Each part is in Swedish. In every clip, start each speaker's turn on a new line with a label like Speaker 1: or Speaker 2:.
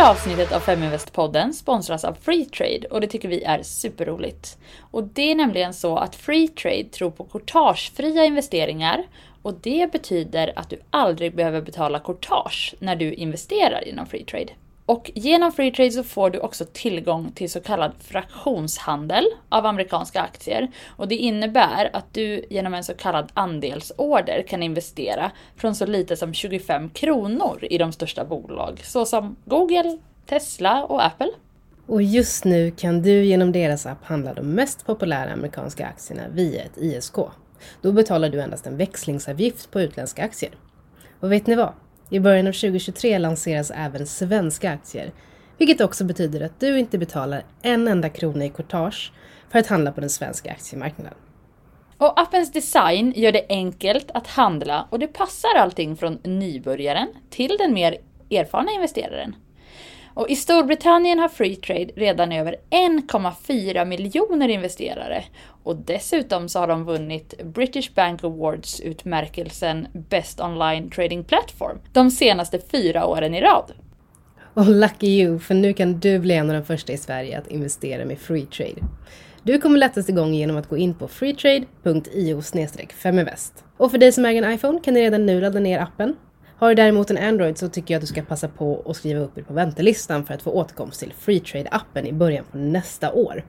Speaker 1: här avsnittet av Feminvest-podden sponsras av Freetrade och det tycker vi är superroligt. Och det är nämligen så att Freetrade tror på courtagefria investeringar och det betyder att du aldrig behöver betala courtage när du investerar inom Freetrade. Och genom Freetrade så får du också tillgång till så kallad fraktionshandel av amerikanska aktier. Och det innebär att du genom en så kallad andelsorder kan investera från så lite som 25 kronor i de största bolag såsom Google, Tesla och Apple.
Speaker 2: Och just nu kan du genom deras app handla de mest populära amerikanska aktierna via ett ISK. Då betalar du endast en växlingsavgift på utländska aktier. Och vet ni vad? I början av 2023 lanseras även svenska aktier, vilket också betyder att du inte betalar en enda krona i courtage för att handla på den svenska aktiemarknaden.
Speaker 1: Och appens design gör det enkelt att handla och det passar allting från nybörjaren till den mer erfarna investeraren. Och I Storbritannien har Freetrade redan över 1,4 miljoner investerare. Och dessutom så har de vunnit British Bank Awards utmärkelsen Best Online Trading Platform de senaste fyra åren i rad.
Speaker 2: Och lucky you, för nu kan du bli en av de första i Sverige att investera med Freetrade. Du kommer lättast igång genom att gå in på freetrade.io feminvest. Och för dig som äger en iPhone kan du redan nu ladda ner appen har du däremot en Android så tycker jag att du ska passa på att skriva upp dig på väntelistan för att få återkomst till Freetrade-appen i början på nästa år.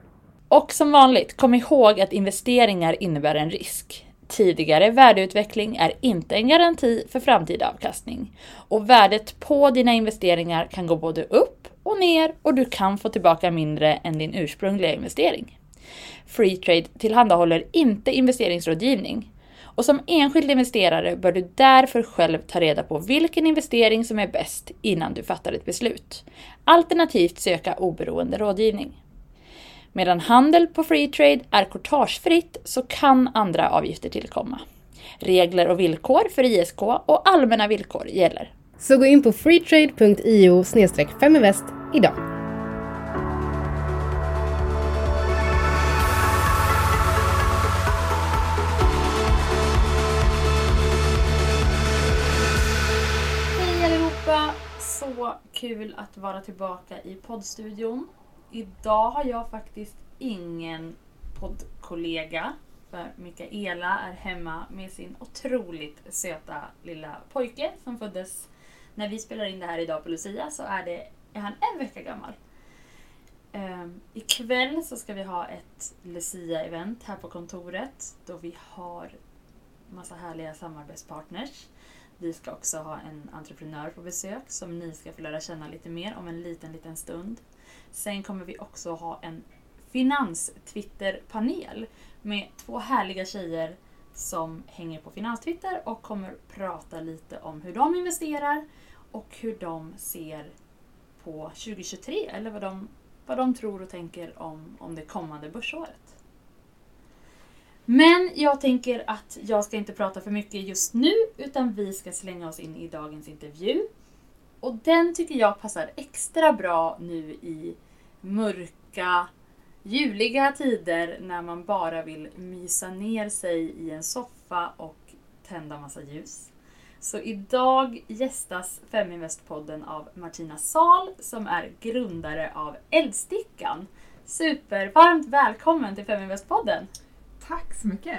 Speaker 1: Och som vanligt, kom ihåg att investeringar innebär en risk. Tidigare värdeutveckling är inte en garanti för framtida avkastning. Och värdet på dina investeringar kan gå både upp och ner och du kan få tillbaka mindre än din ursprungliga investering. Freetrade tillhandahåller inte investeringsrådgivning. Och som enskild investerare bör du därför själv ta reda på vilken investering som är bäst innan du fattar ett beslut. Alternativt söka oberoende rådgivning. Medan handel på Freetrade är courtagefritt så kan andra avgifter tillkomma. Regler och villkor för ISK och allmänna villkor gäller.
Speaker 2: Så gå in på freetrade.io 5invest idag.
Speaker 1: Så kul att vara tillbaka i poddstudion. Idag har jag faktiskt ingen poddkollega för Mikaela är hemma med sin otroligt söta lilla pojke som föddes när vi spelar in det här idag på Lucia så är, det, är han en vecka gammal. Um, ikväll så ska vi ha ett Lucia-event här på kontoret då vi har massa härliga samarbetspartners. Vi ska också ha en entreprenör på besök som ni ska få lära känna lite mer om en liten, liten stund. Sen kommer vi också ha en finans-Twitter-panel med två härliga tjejer som hänger på Finanstwitter och kommer prata lite om hur de investerar och hur de ser på 2023 eller vad de, vad de tror och tänker om, om det kommande börsåret. Men jag tänker att jag ska inte prata för mycket just nu utan vi ska slänga oss in i dagens intervju. Och den tycker jag passar extra bra nu i mörka, juliga tider när man bara vill mysa ner sig i en soffa och tända massa ljus. Så idag gästas Feminvest-podden av Martina Sal som är grundare av Eldstickan. Supervarmt välkommen till Feminvest-podden!
Speaker 3: Tack så mycket!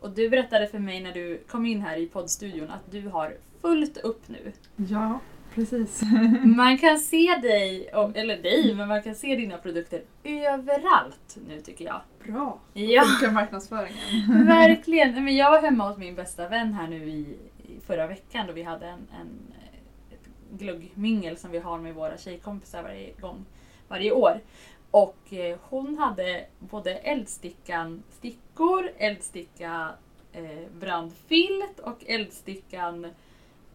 Speaker 1: Och du berättade för mig när du kom in här i poddstudion att du har fullt upp nu.
Speaker 3: Ja, precis.
Speaker 1: man kan se dig, eller dig, men man kan se dina produkter överallt nu tycker jag.
Speaker 3: Bra! Ja. Funkar marknadsföringen.
Speaker 1: Verkligen! Men jag var hemma hos min bästa vän här nu i, i förra veckan då vi hade en, en ett gluggmingel som vi har med våra tjejkompisar varje gång, varje år. Och eh, hon hade både eldstickan stickor, eldsticka eh, brandfilt och eldstickan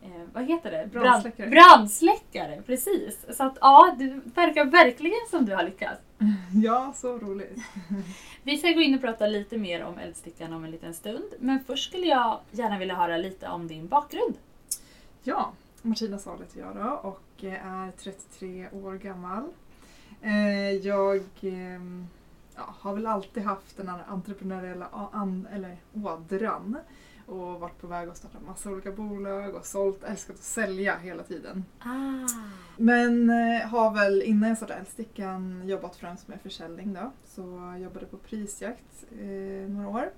Speaker 1: eh, vad heter det?
Speaker 3: Brandsläckare.
Speaker 1: brandsläckare. Precis. Så att ja, det verkar verkligen som du har lyckats.
Speaker 3: Ja, så roligt.
Speaker 1: Vi ska gå in och prata lite mer om eldstickan om en liten stund. Men först skulle jag gärna vilja höra lite om din bakgrund.
Speaker 3: Ja, Martina Sahl heter jag då och är 33 år gammal. Eh, jag ehm, ja, har väl alltid haft den här entreprenöriella an, eller ådran. och varit på väg att starta massa olika bolag och sålt, älskat att sälja hela tiden.
Speaker 1: Ah.
Speaker 3: Men eh, har väl innan jag startade Älgstickan jobbat främst med försäljning då. Så jobbade på prisjakt eh, några år.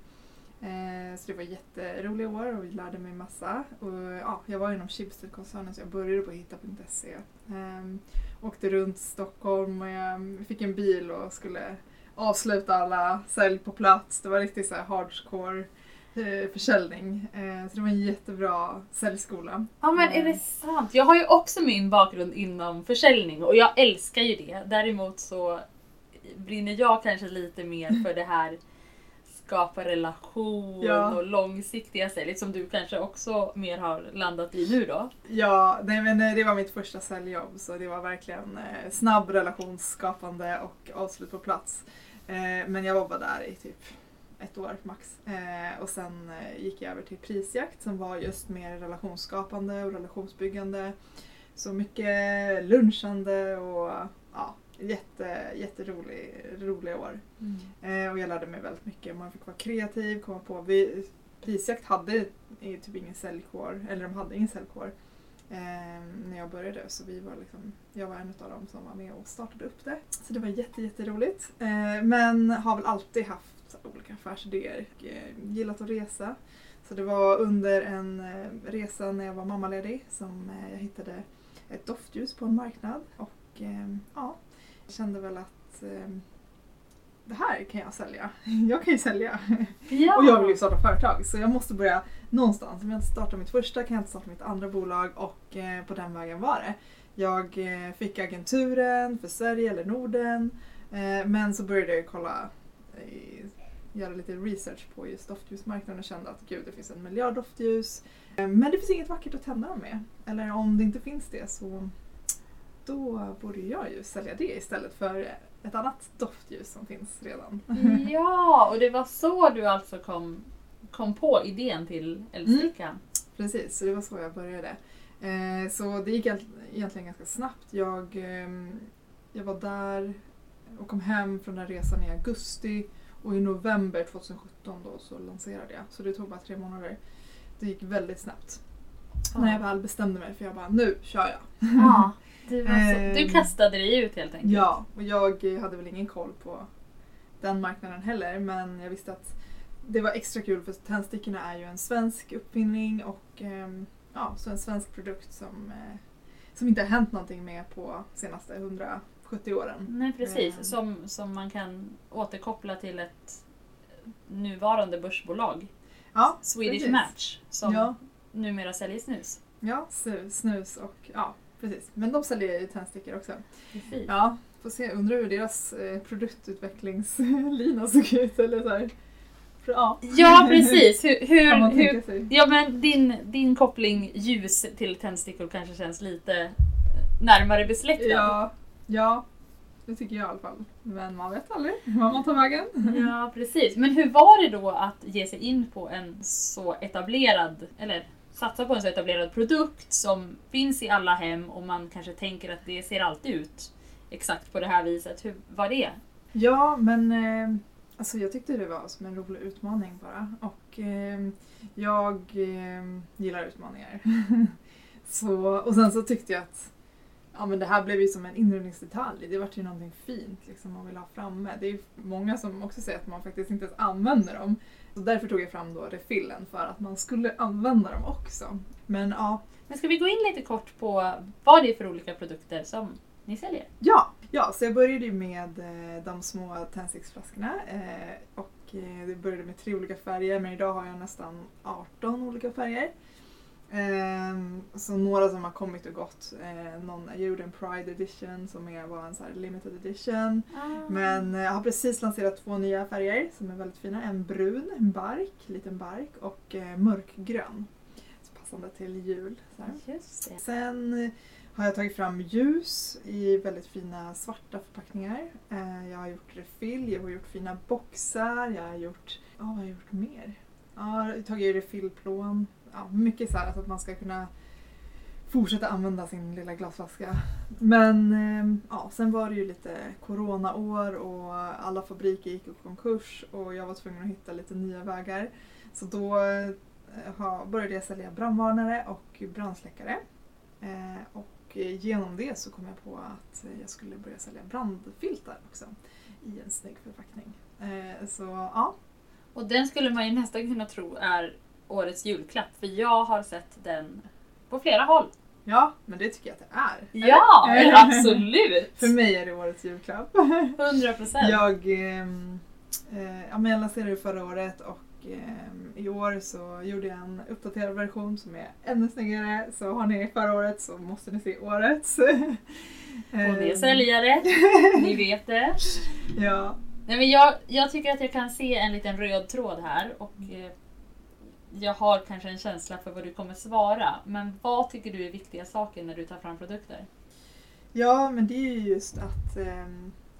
Speaker 3: Eh, så det var jätteroliga år och vi lärde mig massa. Och, ja, jag var inom Schibsted-koncernen så jag började på hitta.se. Eh, åkte runt Stockholm och jag fick en bil och skulle avsluta alla sälj på plats. Det var riktigt så här hardcore eh, försäljning. Eh, så det var en jättebra säljskola.
Speaker 1: Ja men är det sant? Jag har ju också min bakgrund inom försäljning och jag älskar ju det. Däremot så brinner jag kanske lite mer för det här skapa relation
Speaker 3: Ja.
Speaker 1: och långsiktiga sälj som du kanske också mer har landat i nu då.
Speaker 3: Ja, nej, men eh, det var mitt första säljjobb så det var verkligen eh, snabb relationsskapande och avslut på plats. Eh, men jag var bara där i typ ett år max. Eh, och sen eh, gick jag över till prisjakt som var just mer relationsskapande och relationsbyggande. Så mycket lunchande och ja, jätte, jätterolig, roliga år. Eh, och jag lärde mig väldigt mycket. Man fick vara kreativ, komma på. Vi, prisjakt hade typ ingen säljkår, eller de hade ingen säljkår eh, när jag började. Så vi var liksom, jag var en av dem som var med och startade upp det. Så det var jätte, jätteroligt. Eh, men har väl alltid haft olika affärsidéer. Och, eh, gillat att resa. Så det var under en eh, resa när jag var mammaledig som eh, jag hittade ett doftljus på en marknad. Och eh, ja, kände väl att eh, det här kan jag sälja. Jag kan ju sälja.
Speaker 1: Ja.
Speaker 3: Och jag vill ju starta företag så jag måste börja någonstans. Om jag inte startar mitt första kan jag inte starta mitt andra bolag och eh, på den vägen var det. Jag eh, fick agenturen för Sverige eller Norden eh, men så började jag kolla, eh, göra lite research på just doftljusmarknaden och kände att gud det finns en miljard doftljus eh, men det finns inget vackert att tända dem med. Eller om det inte finns det så då borde jag ju sälja det istället för ett annat doftljus som finns redan.
Speaker 1: Ja, och det var så du alltså kom, kom på idén till Älgstickan.
Speaker 3: Precis, så det var så jag började. Eh, så det gick egent- egentligen ganska snabbt. Jag, ehm, jag var där och kom hem från den resan i augusti och i november 2017 då så lanserade jag. Så det tog bara tre månader. Det gick väldigt snabbt. När jag väl bestämde mig för jag bara nu kör jag.
Speaker 1: Ja, du, så,
Speaker 3: Ehm.
Speaker 1: du kastade dig ut helt enkelt.
Speaker 3: Ja, och jag hade väl ingen koll på den marknaden heller men jag visste att det var extra kul för tändstickorna är ju en svensk uppfinning och ehm, ja, så en svensk produkt som, eh, som inte har hänt någonting med på senaste 170 åren.
Speaker 1: Nej precis,
Speaker 3: Ehm.
Speaker 1: som, som man kan återkoppla till ett nuvarande börsbolag.
Speaker 3: Ja,
Speaker 1: Swedish
Speaker 3: precis.
Speaker 1: Match som
Speaker 3: Ja, numera
Speaker 1: säljer snus.
Speaker 3: ja snus och ja, precis. Men de säljer ju tändstickor också.
Speaker 1: Precis.
Speaker 3: Ja, får se, undrar hur deras eh, produktutvecklingslina såg ut eller så här. Ja,
Speaker 1: Ja precis, hur, hur, hur, ja men din, din koppling ljus till tändstickor kanske känns lite närmare besläktad.
Speaker 3: Ja, ja, det tycker jag i alla fall. Men man vet aldrig var man tar vägen.
Speaker 1: Ja, precis. Men hur var det då att ge sig in på en så etablerad, eller satsa på en så etablerad produkt som finns i alla hem och man kanske tänker att det ser alltid ut exakt på det här viset. Hur var det?
Speaker 3: Ja, men eh, alltså jag tyckte det var som en rolig utmaning bara. Och eh, jag eh, gillar utmaningar. så, och sen så tyckte jag att ja, men det här blev ju som en inredningsdetalj. Det vart ju någonting fint liksom, man vill ha framme. Det är många som också säger att man faktiskt inte ens använder dem. Så därför tog jag fram då refillen för att man skulle använda dem också. Men ja,
Speaker 1: Men ska vi gå in lite kort på vad det är för olika produkter som ni säljer?
Speaker 3: Ja, ja så jag började ju med eh, de små tändsticksflaskorna eh, och eh, det började med tre olika färger men idag har jag nästan 18 olika färger. Ehm, så några som har kommit och gått. Eh, någon en Pride edition som är, var en så limited edition. Men eh, jag har precis lanserat två nya färger som är väldigt fina. En brun, en bark, liten bark och eh, mörkgrön. Så passande till jul. Sen har jag tagit fram ljus i väldigt fina svarta förpackningar. Jag har gjort refill, jag har gjort fina boxar, jag har gjort... Ja, vad har jag gjort mer? Ja, jag har tagit refillplån. Ja, mycket så här så att man ska kunna fortsätta använda sin lilla glasflaska. Men eh, ja, sen var det ju lite coronaår och alla fabriker gick i konkurs och jag var tvungen att hitta lite nya vägar. Så då eh, började jag sälja brandvarnare och brandsläckare. Eh, och genom det så kom jag på att jag skulle börja sälja brandfiltar också i en snygg förpackning. Så ja.
Speaker 1: Och den skulle man ju nästan kunna tro är årets julklapp för jag har sett den på flera håll.
Speaker 3: Ja, men det tycker jag att det är.
Speaker 1: Ja,
Speaker 3: Eller?
Speaker 1: absolut!
Speaker 3: För mig är det årets julklapp.
Speaker 1: 100 procent.
Speaker 3: Jag, ehm, eh, ja, men jag lanserade det förra året och ehm, i år så gjorde jag en uppdaterad version som är ännu snyggare. Så har ni förra året så måste ni se årets.
Speaker 1: Och ni är säljare, ni vet det.
Speaker 3: Ja,
Speaker 1: Nej, men jag, jag tycker att jag kan se en liten röd tråd här och eh, jag har kanske en känsla för vad du kommer svara. Men vad tycker du är viktiga saker när du tar fram produkter?
Speaker 3: ja, men det är ju just att eh,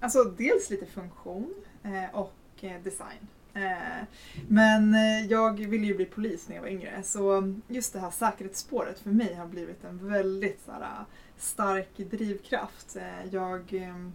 Speaker 3: alltså dels lite funktion eh, och eh, design. Eh, men eh, jag ville ju bli polis när jag var yngre så just det här säkerhetsspåret för mig har blivit en väldigt så här, stark drivkraft. Eh, jag ehm,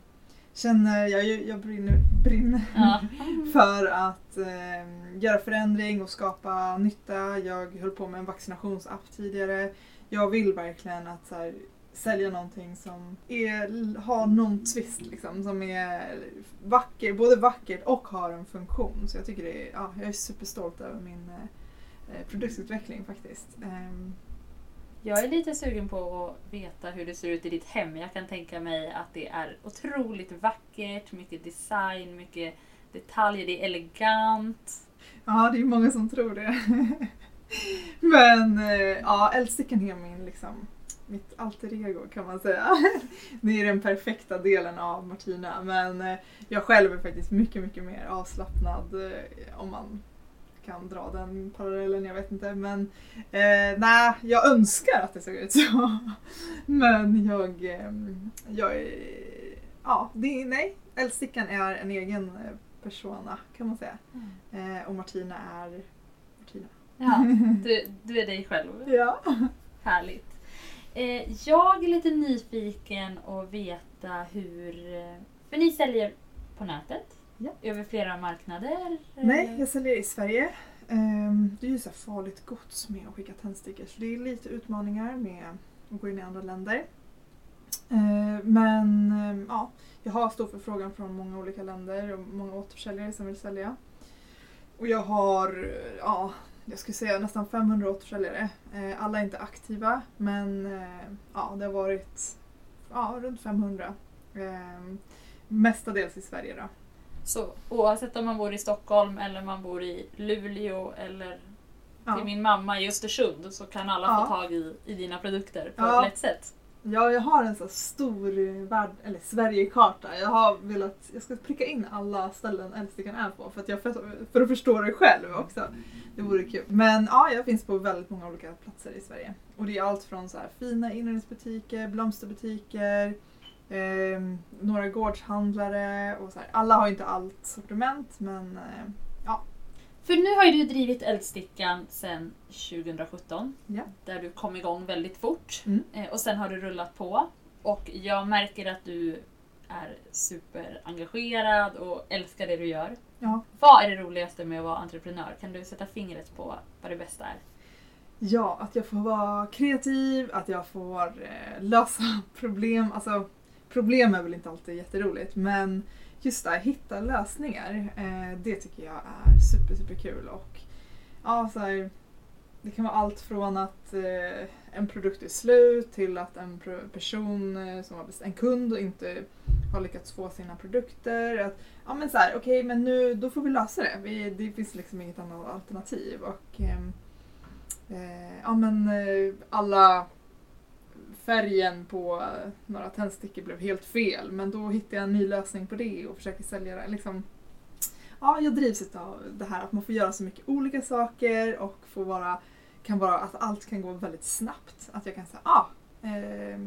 Speaker 3: känner, jag, jag brinner, brinner
Speaker 1: Ja.
Speaker 3: för att eh, göra förändring och skapa nytta. Jag höll på med en vaccinationsapp tidigare. Jag vill verkligen att så här, sälja någonting som är, har någon twist liksom, som är vacker, både vackert och har en funktion. Så jag tycker det är, ja, jag är superstolt över min eh, produktutveckling faktiskt. Ehm,
Speaker 1: jag är lite sugen på att veta hur det ser ut i ditt hem. Jag kan tänka mig att det är otroligt vackert, mycket design, mycket detaljer, det är elegant.
Speaker 3: Ja, det är många som tror det. Men eh, ja, Eldstickan är min, liksom, mitt alter ego kan man säga. Det är den perfekta delen av Martina. Men eh, jag själv är faktiskt mycket, mycket mer avslappnad eh, om man kan dra den parallellen, jag vet inte. Men eh, nej, jag önskar att det såg ut så. Men jag, eh, jag ja, det nej. Eldstickan är en egen eh, persona kan man säga. Eh, och Martina är Martina.
Speaker 1: Ja, du, du är dig själv.
Speaker 3: Ja.
Speaker 1: Härligt. Eh, jag är lite nyfiken att veta hur... eh, För ni säljer på nätet?
Speaker 3: Ja.
Speaker 1: Över flera marknader?
Speaker 3: Nej,
Speaker 1: eller?
Speaker 3: jag säljer i Sverige. Ehm, det är ju så farligt gods med att skicka tändstickor så det är lite utmaningar med att gå in i andra länder. Ehm, men ehm, ja, jag har stor förfrågan från många olika länder och många återförsäljare som vill sälja. Och jag har, eh, ja, jag skulle säga nästan 500 återförsäljare. Eh, alla är inte aktiva men eh, ja, det har varit ja, runt 500. Ehm, mestadels i Sverige då.
Speaker 1: Så oavsett om man bor i Stockholm eller man bor i Luleå eller
Speaker 3: Ja.
Speaker 1: till min mamma i Östersund så kan alla
Speaker 3: Ja.
Speaker 1: få tag i, i dina produkter på
Speaker 3: Ja.
Speaker 1: ett lätt sätt.
Speaker 3: Ja, jag har en så stor värld, eller Sverigekarta. Jag har velat, jag ska pricka in alla ställen Eldstickan är på för att, jag, för att förstå det själv också. Det vore kul. Men ja, jag finns på väldigt många olika platser i Sverige. Och det är allt från så här fina inredningsbutiker, blomsterbutiker, eh, några gårdshandlare och så här. Alla har inte allt sortiment men eh,
Speaker 1: För nu har ju du drivit Eldstickan sedan 2017.
Speaker 3: Ja.
Speaker 1: Där du kom igång väldigt fort.
Speaker 3: Mm.
Speaker 1: Eh, Och sen har du rullat på. Och jag märker att du är superengagerad och älskar det du gör.
Speaker 3: ja,
Speaker 1: Vad är det roligaste med att vara entreprenör? Kan du sätta fingret på vad det bästa är?
Speaker 3: Ja, att jag får vara kreativ, att jag får eh, lösa problem. Alltså, problem är väl inte alltid jätteroligt, men just det här, hitta lösningar. Eh, det tycker jag är super, super kul. Och, ja, så här, det kan vara allt från att eh, en produkt är slut till att en person, eh, som har en kund, inte har lyckats få sina produkter. Att, ja men så här, okej men nu, då får vi lösa det. Vi, det finns liksom inget annat alternativ. Och, ehm, Eh, ja men eh, alla färgen på några tändstickor blev helt fel men då hittade jag en ny lösning på det och försöker sälja det. Liksom, ja, jag drivs av det här att man får göra så mycket olika saker och får vara, kan vara att allt kan gå väldigt snabbt. Att jag kan säga ah, eh,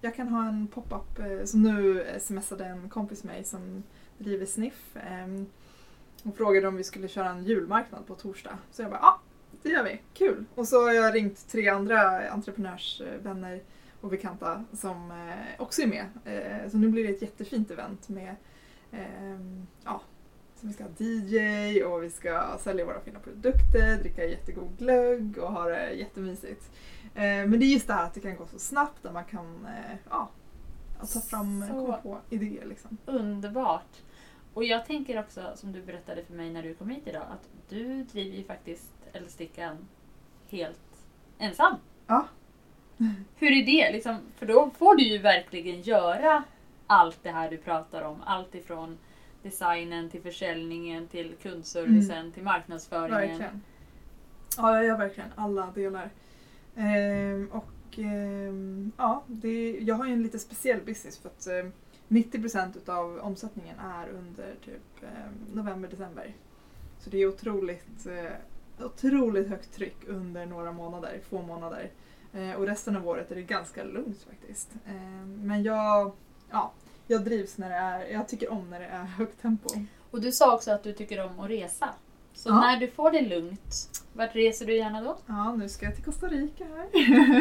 Speaker 3: jag kan ha en pop-up, eh, som nu smsade en kompis mig som driver Sniff eh, och frågade om vi skulle köra en julmarknad på torsdag. Så jag bara ah, det gör vi, kul! Och så har jag ringt tre andra entreprenörsvänner och bekanta som eh, också är med. Eh, så nu blir det ett jättefint event med ehm, ja, Så vi ska ha DJ och vi ska sälja våra fina produkter, dricka jättegod glögg och ha det jättemysigt. Eh, men det är just det här att det kan gå så snabbt där man kan ja, ta fram
Speaker 1: Så-
Speaker 3: komma på idéer. Liksom.
Speaker 1: Underbart! Och jag tänker också, som du berättade för mig när du kom hit idag, att du driver ju faktiskt Eldstickan helt ensam.
Speaker 3: Ja.
Speaker 1: Hur är det? Liksom, för då får du ju verkligen göra allt det här du pratar om. Allt ifrån designen till försäljningen till kundservicen till marknadsföringen.
Speaker 3: Verkligen. Ja, jag gör verkligen alla delar. Ehm, och ehm, ja, det, jag har ju en lite speciell business för att ehm, 90% utav omsättningen är under typ ehm, november-december. Så det är otroligt, eh, otroligt högt tryck under några månader, få månader. Eh, och resten av året är det ganska lugnt faktiskt. Ehm, men jag, ja, jag drivs när det är, jag tycker om när det är högt tempo.
Speaker 1: Och du sa också att du tycker om att resa. Så
Speaker 3: Ja.
Speaker 1: när du får det lugnt, vart reser du gärna då?
Speaker 3: Ja, nu ska jag till Costa Rica här.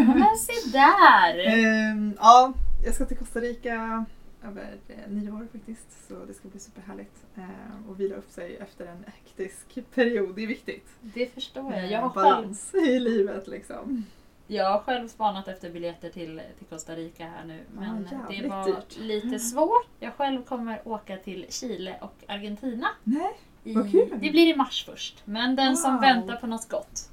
Speaker 1: Men se där!
Speaker 3: Ehm, ja, jag ska till Costa Rica över eh, nio år faktiskt. Så det ska bli superhärligt. Ehm, och vila upp sig efter en hektisk period. Det är viktigt.
Speaker 1: Det förstår jag. Jag har, själv,
Speaker 3: balans i livet liksom.
Speaker 1: Jag har själv spanat efter biljetter till, till Costa Rica här nu. Men
Speaker 3: Ja,
Speaker 1: det var
Speaker 3: dyrt.
Speaker 1: lite svårt. Jag själv kommer åka till Chile och Argentina.
Speaker 3: Nej,
Speaker 1: I,
Speaker 3: Vad kul.
Speaker 1: Det blir i mars först. Men den som
Speaker 3: Wow.
Speaker 1: väntar på något gott.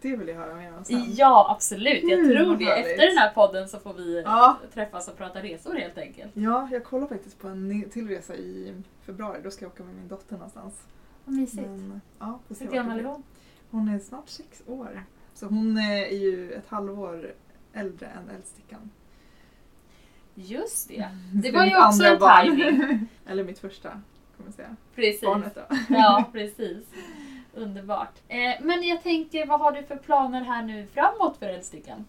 Speaker 3: det vill jag höra mer om sen.
Speaker 1: Ja, absolut. Jag
Speaker 3: Gud,
Speaker 1: tror det.
Speaker 3: härligt.
Speaker 1: Efter den här podden så får vi
Speaker 3: Ja.
Speaker 1: träffas och prata resor helt enkelt.
Speaker 3: Ja, jag kollar faktiskt på en till resa i februari. Då ska jag åka med min dotter någonstans.
Speaker 1: Vad mysigt.
Speaker 3: Men, ja,
Speaker 1: Hur gammal är hon?
Speaker 3: Hon är snart sex år. Så hon är ju ett halvår äldre än Eldstickan.
Speaker 1: Just det.
Speaker 3: Så
Speaker 1: Det var ju också en
Speaker 3: barn.
Speaker 1: timing.
Speaker 3: Eller mitt första, kan man säga.
Speaker 1: Precis.
Speaker 3: Barnet då.
Speaker 1: Ja, precis. Underbart. Eh, men jag tänker, vad har du för planer här nu framåt för Eldstickan?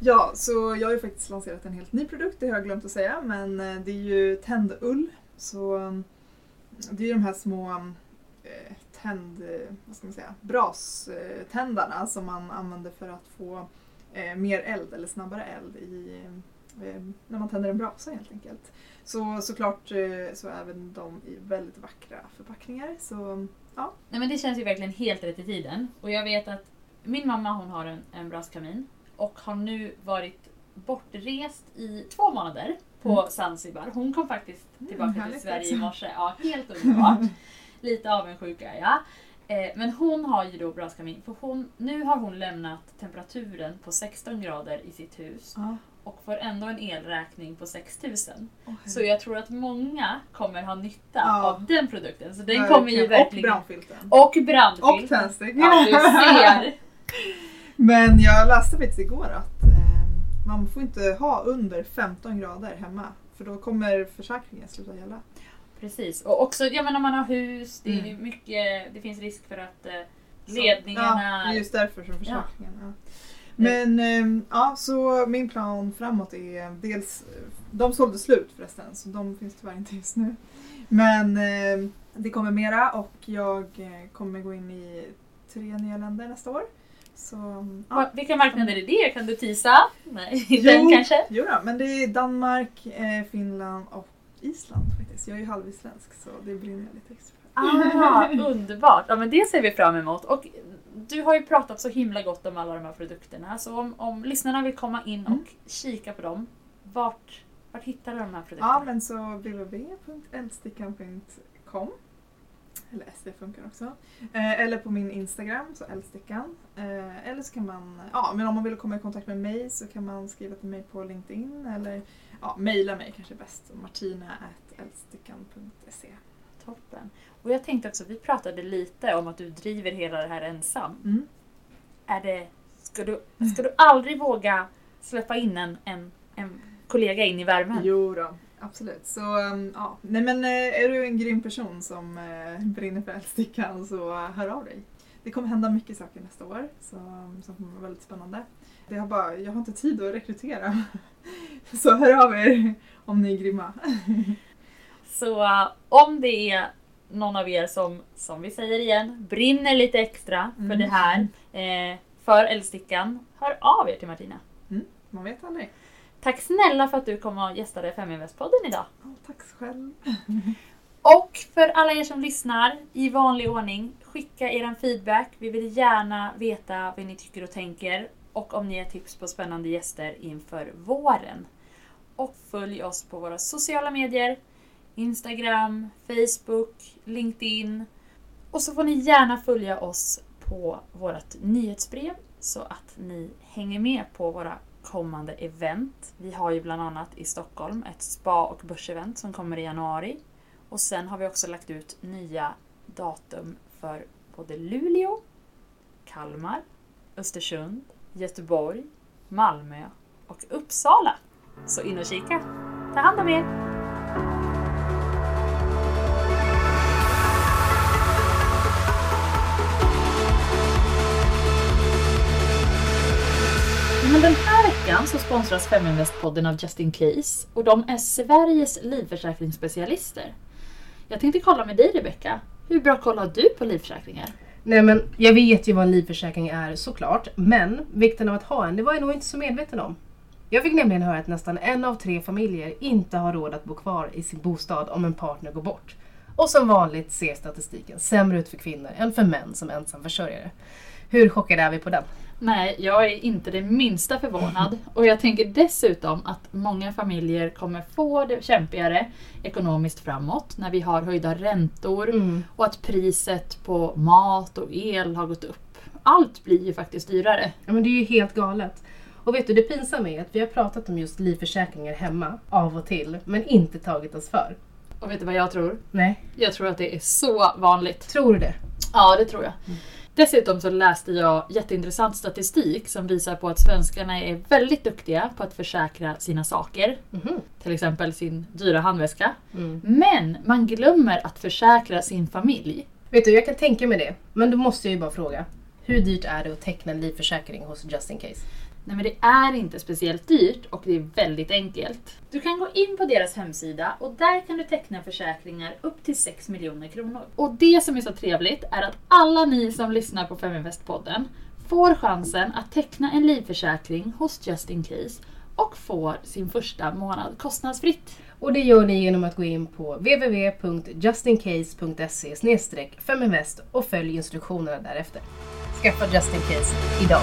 Speaker 3: Ja, så jag har ju faktiskt lanserat en helt ny produkt, det har jag glömt att säga, men eh, det är ju tändull. Så mm, det är ju de här små eh, tänd, eh, vad ska man säga, braständarna som man använder för att få eh, mer eld eller snabbare eld i, eh, när man tänder en brasa helt enkelt. Så såklart eh, så är även de i väldigt vackra förpackningar. Så
Speaker 1: Nej men det känns ju verkligen helt rätt i tiden. Och jag vet att min mamma hon har en, en braskamin och har nu varit bortrest i två månader på
Speaker 3: Mm.
Speaker 1: Zanzibar. Hon kom faktiskt
Speaker 3: Mm,
Speaker 1: tillbaka till
Speaker 3: härligt
Speaker 1: Sverige i morse. Ja, helt underbart. Lite avundsjuk är jag. Eh, Men hon har ju då braskamin. För hon, nu har hon lämnat temperaturen på 16 grader i sitt hus
Speaker 3: ja.
Speaker 1: och får ändå en elräkning på 6000.
Speaker 3: Åh,
Speaker 1: Så jag tror att många kommer ha nytta
Speaker 3: Ja.
Speaker 1: av den produkten. Så den
Speaker 3: verkligen.
Speaker 1: kommer ju verkligen...
Speaker 3: Och brandfilten.
Speaker 1: Och brandfilt.
Speaker 3: Och tändstick.
Speaker 1: Ja, du ser.
Speaker 3: Men jag läste faktiskt igår att eh, man får inte ha under 15 grader hemma. För då kommer försäkringen sluta gälla.
Speaker 1: Precis. Och också, jag menar man har hus, det, är
Speaker 3: Mm.
Speaker 1: mycket, det finns risk för att eh, ledningarna...
Speaker 3: Ja, det är just därför som försäkringen. Ja. Men eh, ja, så min plan framåt är dels, de sålde slut förresten så de finns tyvärr inte just nu. Men eh, det kommer mera och jag eh, kommer gå in i tre nya länder nästa år. Så, ja.
Speaker 1: Vilka marknader är det? Kan du tisa? Nej,
Speaker 3: Jo.
Speaker 1: den kanske?
Speaker 3: Jo då, men det är Danmark, eh, Finland och Island faktiskt. Jag är ju halvisländsk så det brinner jag lite extra för.
Speaker 1: Ah, underbart! Ja men det ser vi fram emot. Och du har ju pratat så himla gott om alla de här produkterna. Så om, om lyssnarna vill komma in och
Speaker 3: Mm.
Speaker 1: kika på dem, vart, vart hittar du de här produkterna?
Speaker 3: Ja, men så www.eldstickan.com eller SD funkar också. Eh, eller på min Instagram, så eldstickan. Eh, eller så kan man, ja men om man vill komma i kontakt med mig så kan man skriva till mig på LinkedIn eller ja, mejla mig kanske bäst. martina.eldstickan.se
Speaker 1: Toppen. Och jag tänkte också, vi pratade lite om att du driver hela det här ensam.
Speaker 3: mm.
Speaker 1: Är det, ska, du, ska du aldrig våga släppa in en, en, en kollega in i värmen?
Speaker 3: Jo då, absolut. Så um, ja, nej men eh, är du en grym person som eh, brinner för eldstickan så eh, hör av dig. Det kommer hända mycket saker nästa år så, um, som kommer vara väldigt spännande. Det har bara, jag har inte tid att rekrytera. Så hör av er om ni är grymma.
Speaker 1: Så uh, om det är någon av er som, som vi säger igen, brinner lite extra för
Speaker 3: Mm.
Speaker 1: det här, eh, för eldstickan, hör av er till Martina.
Speaker 3: Man vet aldrig.
Speaker 1: Tack snälla för att du kom och gästade Feminvest-podden idag.
Speaker 3: Tack själv.
Speaker 1: Och för alla er som lyssnar, i vanlig ordning, skicka er feedback. Vi vill gärna veta vad ni tycker och tänker och om ni har tips på spännande gäster inför våren. Och följ oss på våra sociala medier. Instagram, Facebook, LinkedIn. Och så får ni gärna följa oss på vårt nyhetsbrev så att ni hänger med på våra kommande event. Vi har ju bland annat i Stockholm ett spa och börsevent som kommer i januari. Och sen har vi också lagt ut nya datum för både Luleå, Kalmar, Östersund, Göteborg, Malmö och Uppsala. Så in och kika! Ta hand om er! Veckan så sponsras Feminvest-podden av Justin Case och de är Sveriges livförsäkringsspecialister. Jag tänkte kolla med dig Rebecka. Hur bra koll har du på livförsäkringar?
Speaker 2: Nej men jag vet ju vad en livförsäkring är såklart, men vikten av att ha en, det var jag nog inte så medveten om. Jag fick nämligen höra att nästan en av tre familjer inte har råd att bo kvar i sin bostad om en partner går bort. Och som vanligt ser statistiken sämre ut för kvinnor än för män som ensamförsörjare. Hur chockade är vi på den?
Speaker 1: Nej, jag är inte det minsta förvånad. Och jag tänker dessutom att många familjer kommer få det kämpigare ekonomiskt framåt när vi har höjda räntor
Speaker 2: Mm.
Speaker 1: och att priset på mat och el har gått upp. Allt blir ju faktiskt dyrare.
Speaker 2: Ja men det är ju helt galet. Och vet du, det pinsamma är att vi har pratat om just livförsäkringar hemma av och till, men inte tagit oss för.
Speaker 1: Och vet du vad jag tror?
Speaker 2: Nej,
Speaker 1: Jag tror att det är så vanligt.
Speaker 2: tror du det?
Speaker 1: Ja, det tror jag. Dessutom så läste jag jätteintressant statistik som visar på att svenskarna är väldigt duktiga på att försäkra sina saker.
Speaker 2: Mhm.
Speaker 1: Till exempel sin dyra handväska.
Speaker 2: Mm.
Speaker 1: Men man glömmer att försäkra sin familj.
Speaker 2: Vet du, jag kan tänka mig det. Men då måste jag ju bara fråga. Hur dyrt är det att teckna en livförsäkring hos Just In Case?
Speaker 1: Nej men det är inte speciellt dyrt och det är väldigt enkelt. Du kan gå in på deras hemsida och där kan du teckna försäkringar upp till 6 miljoner kronor. Och det som är så trevligt är att alla ni som lyssnar på Feminvest-podden får chansen att teckna en livförsäkring hos Just In Case och får sin första månad kostnadsfritt.
Speaker 2: Och det gör ni genom att gå in på www.justincase.se feminvest och följ instruktionerna därefter. Skaffa Just In Case idag!